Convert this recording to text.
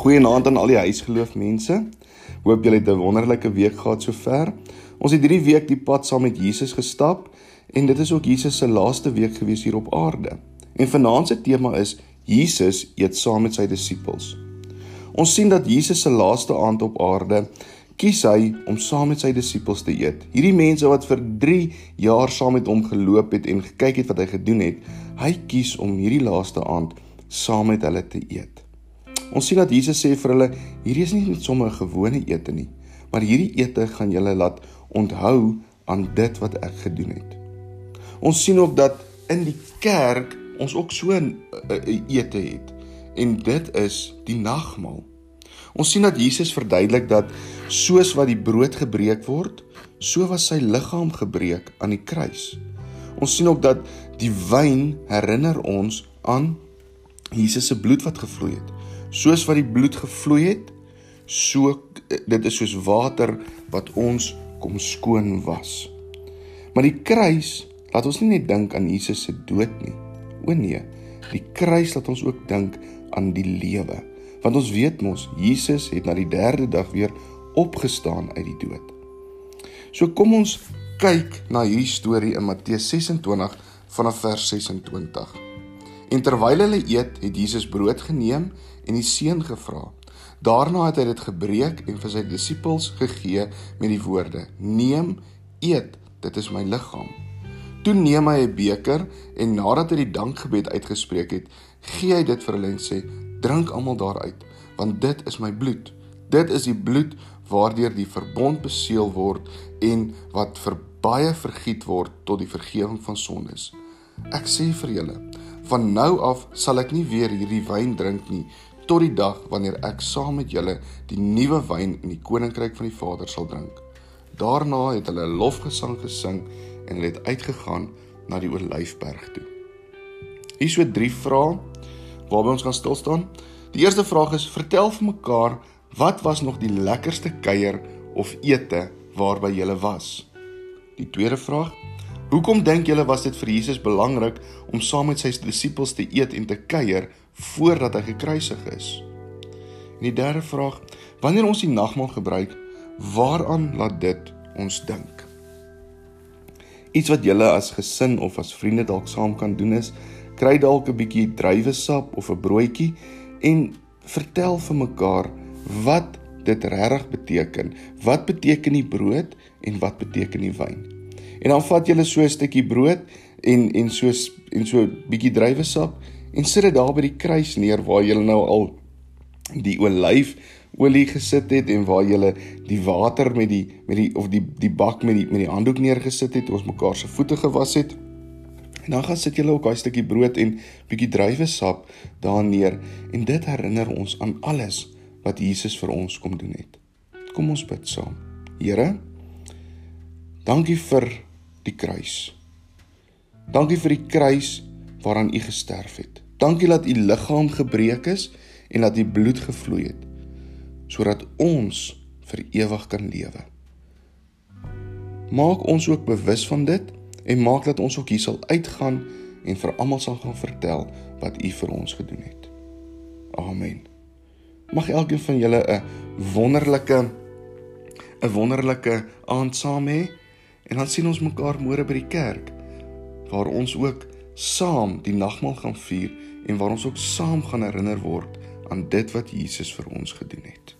Goeienaand aan al die huisgeloof mense. Hoop julle het 'n wonderlike week gehad sover. Ons het hierdie week die pad saam met Jesus gestap en dit is ook Jesus se laaste week gewees hier op aarde. En vanaand se tema is Jesus eet saam met sy disippels. Ons sien dat Jesus se laaste aand op aarde kies hy om saam met sy disippels te eet. Hierdie mense wat vir 3 jaar saam met hom geloop het en gekyk het wat hy gedoen het, hy kies om hierdie laaste aand saam met hulle te eet. Ons sien dat Jesus sê vir hulle, hierdie is nie net sommer 'n gewone ete nie, maar hierdie ete gaan julle laat onthou aan dit wat ek gedoen het. Ons sien ook dat in die kerk ons ook so 'n ete het en dit is die nagmaal. Ons sien dat Jesus verduidelik dat soos wat die brood gebreek word, so was sy liggaam gebreek aan die kruis. Ons sien ook dat die wyn herinner ons aan Jesus se bloed wat gevloei het soos wat die bloed gevloei het, so dit is soos water wat ons kom skoon was. Maar die kruis laat ons nie net dink aan Jesus se dood nie. O nee, die kruis laat ons ook dink aan die lewe. Want ons weet mos Jesus het na die 3de dag weer opgestaan uit die dood. So kom ons kyk na hierdie storie in Matteus 26 vanaf vers 26. En terwyl hulle eet, het Jesus brood geneem en die seun gevra. Daarna het hy dit gebreek en vir sy disippels gegee met die woorde: "Neem, eet, dit is my liggaam." Toe neem hy 'n beker en nadat hy die dankgebed uitgespreek het, gee hy dit vir hulle en sê: "Drink almal daaruit, want dit is my bloed. Dit is die bloed waardeur die verbond beseël word en wat vir baie vergiet word tot die vergifnis van sondes." Ek sê vir julle, van nou af sal ek nie weer hierdie wyn drink nie tot die dag wanneer ek saam met julle die nuwe wyn in die koninkryk van die Vader sal drink. Daarna het hulle 'n lofgesang gesing en hulle het uitgegaan na die Olyfberg toe. Hier is so drie vrae waarby ons gaan stil staan. Die eerste vraag is: Vertel vir mekaar, wat was nog die lekkerste kuier of ete waarby jy was? Die tweede vraag: Hoekom dink julle was dit vir Jesus belangrik om saam met sy disippels te eet en te kuier voordat hy gekruisig is? En die derde vraag: Wanneer ons die nagmaal gebruik, waaraan laat dit ons dink? Iets wat julle as gesin of as vriende dalk saam kan doen is, kry dalk 'n bietjie druiwesap of 'n broodjie en vertel vir mekaar wat dit regtig beteken. Wat beteken die brood en wat beteken die wyn? En dan vat jy so 'n stukkie brood en en so en so 'n bietjie druiwesap en sit dit daar by die kruis neer waar jy nou al die olyf olie gesit het en waar jy die water met die met die of die die bak met die met die handdoek neergesit het, ons mekaar se voete gewas het. En dan gaan sit jy ook daai stukkie brood en bietjie druiwesap daar neer en dit herinner ons aan alles wat Jesus vir ons kom doen het. Kom ons bid saam. Here, dankie vir die kruis. Dankie vir die kruis waaraan u gesterf het. Dankie dat u liggaam gebreek is en dat u bloed gevloei het sodat ons vir ewig kan lewe. Maak ons ook bewus van dit en maak dat ons ook hier sal uitgaan en vir almal sal gaan vertel wat u vir ons gedoen het. Amen. Mag elkeen van julle 'n wonderlike 'n wonderlike aand saam hê. En dan sien ons mekaar môre by die kerk waar ons ook saam die nagmaal gaan vier en waar ons ook saam gaan herinner word aan dit wat Jesus vir ons gedoen het.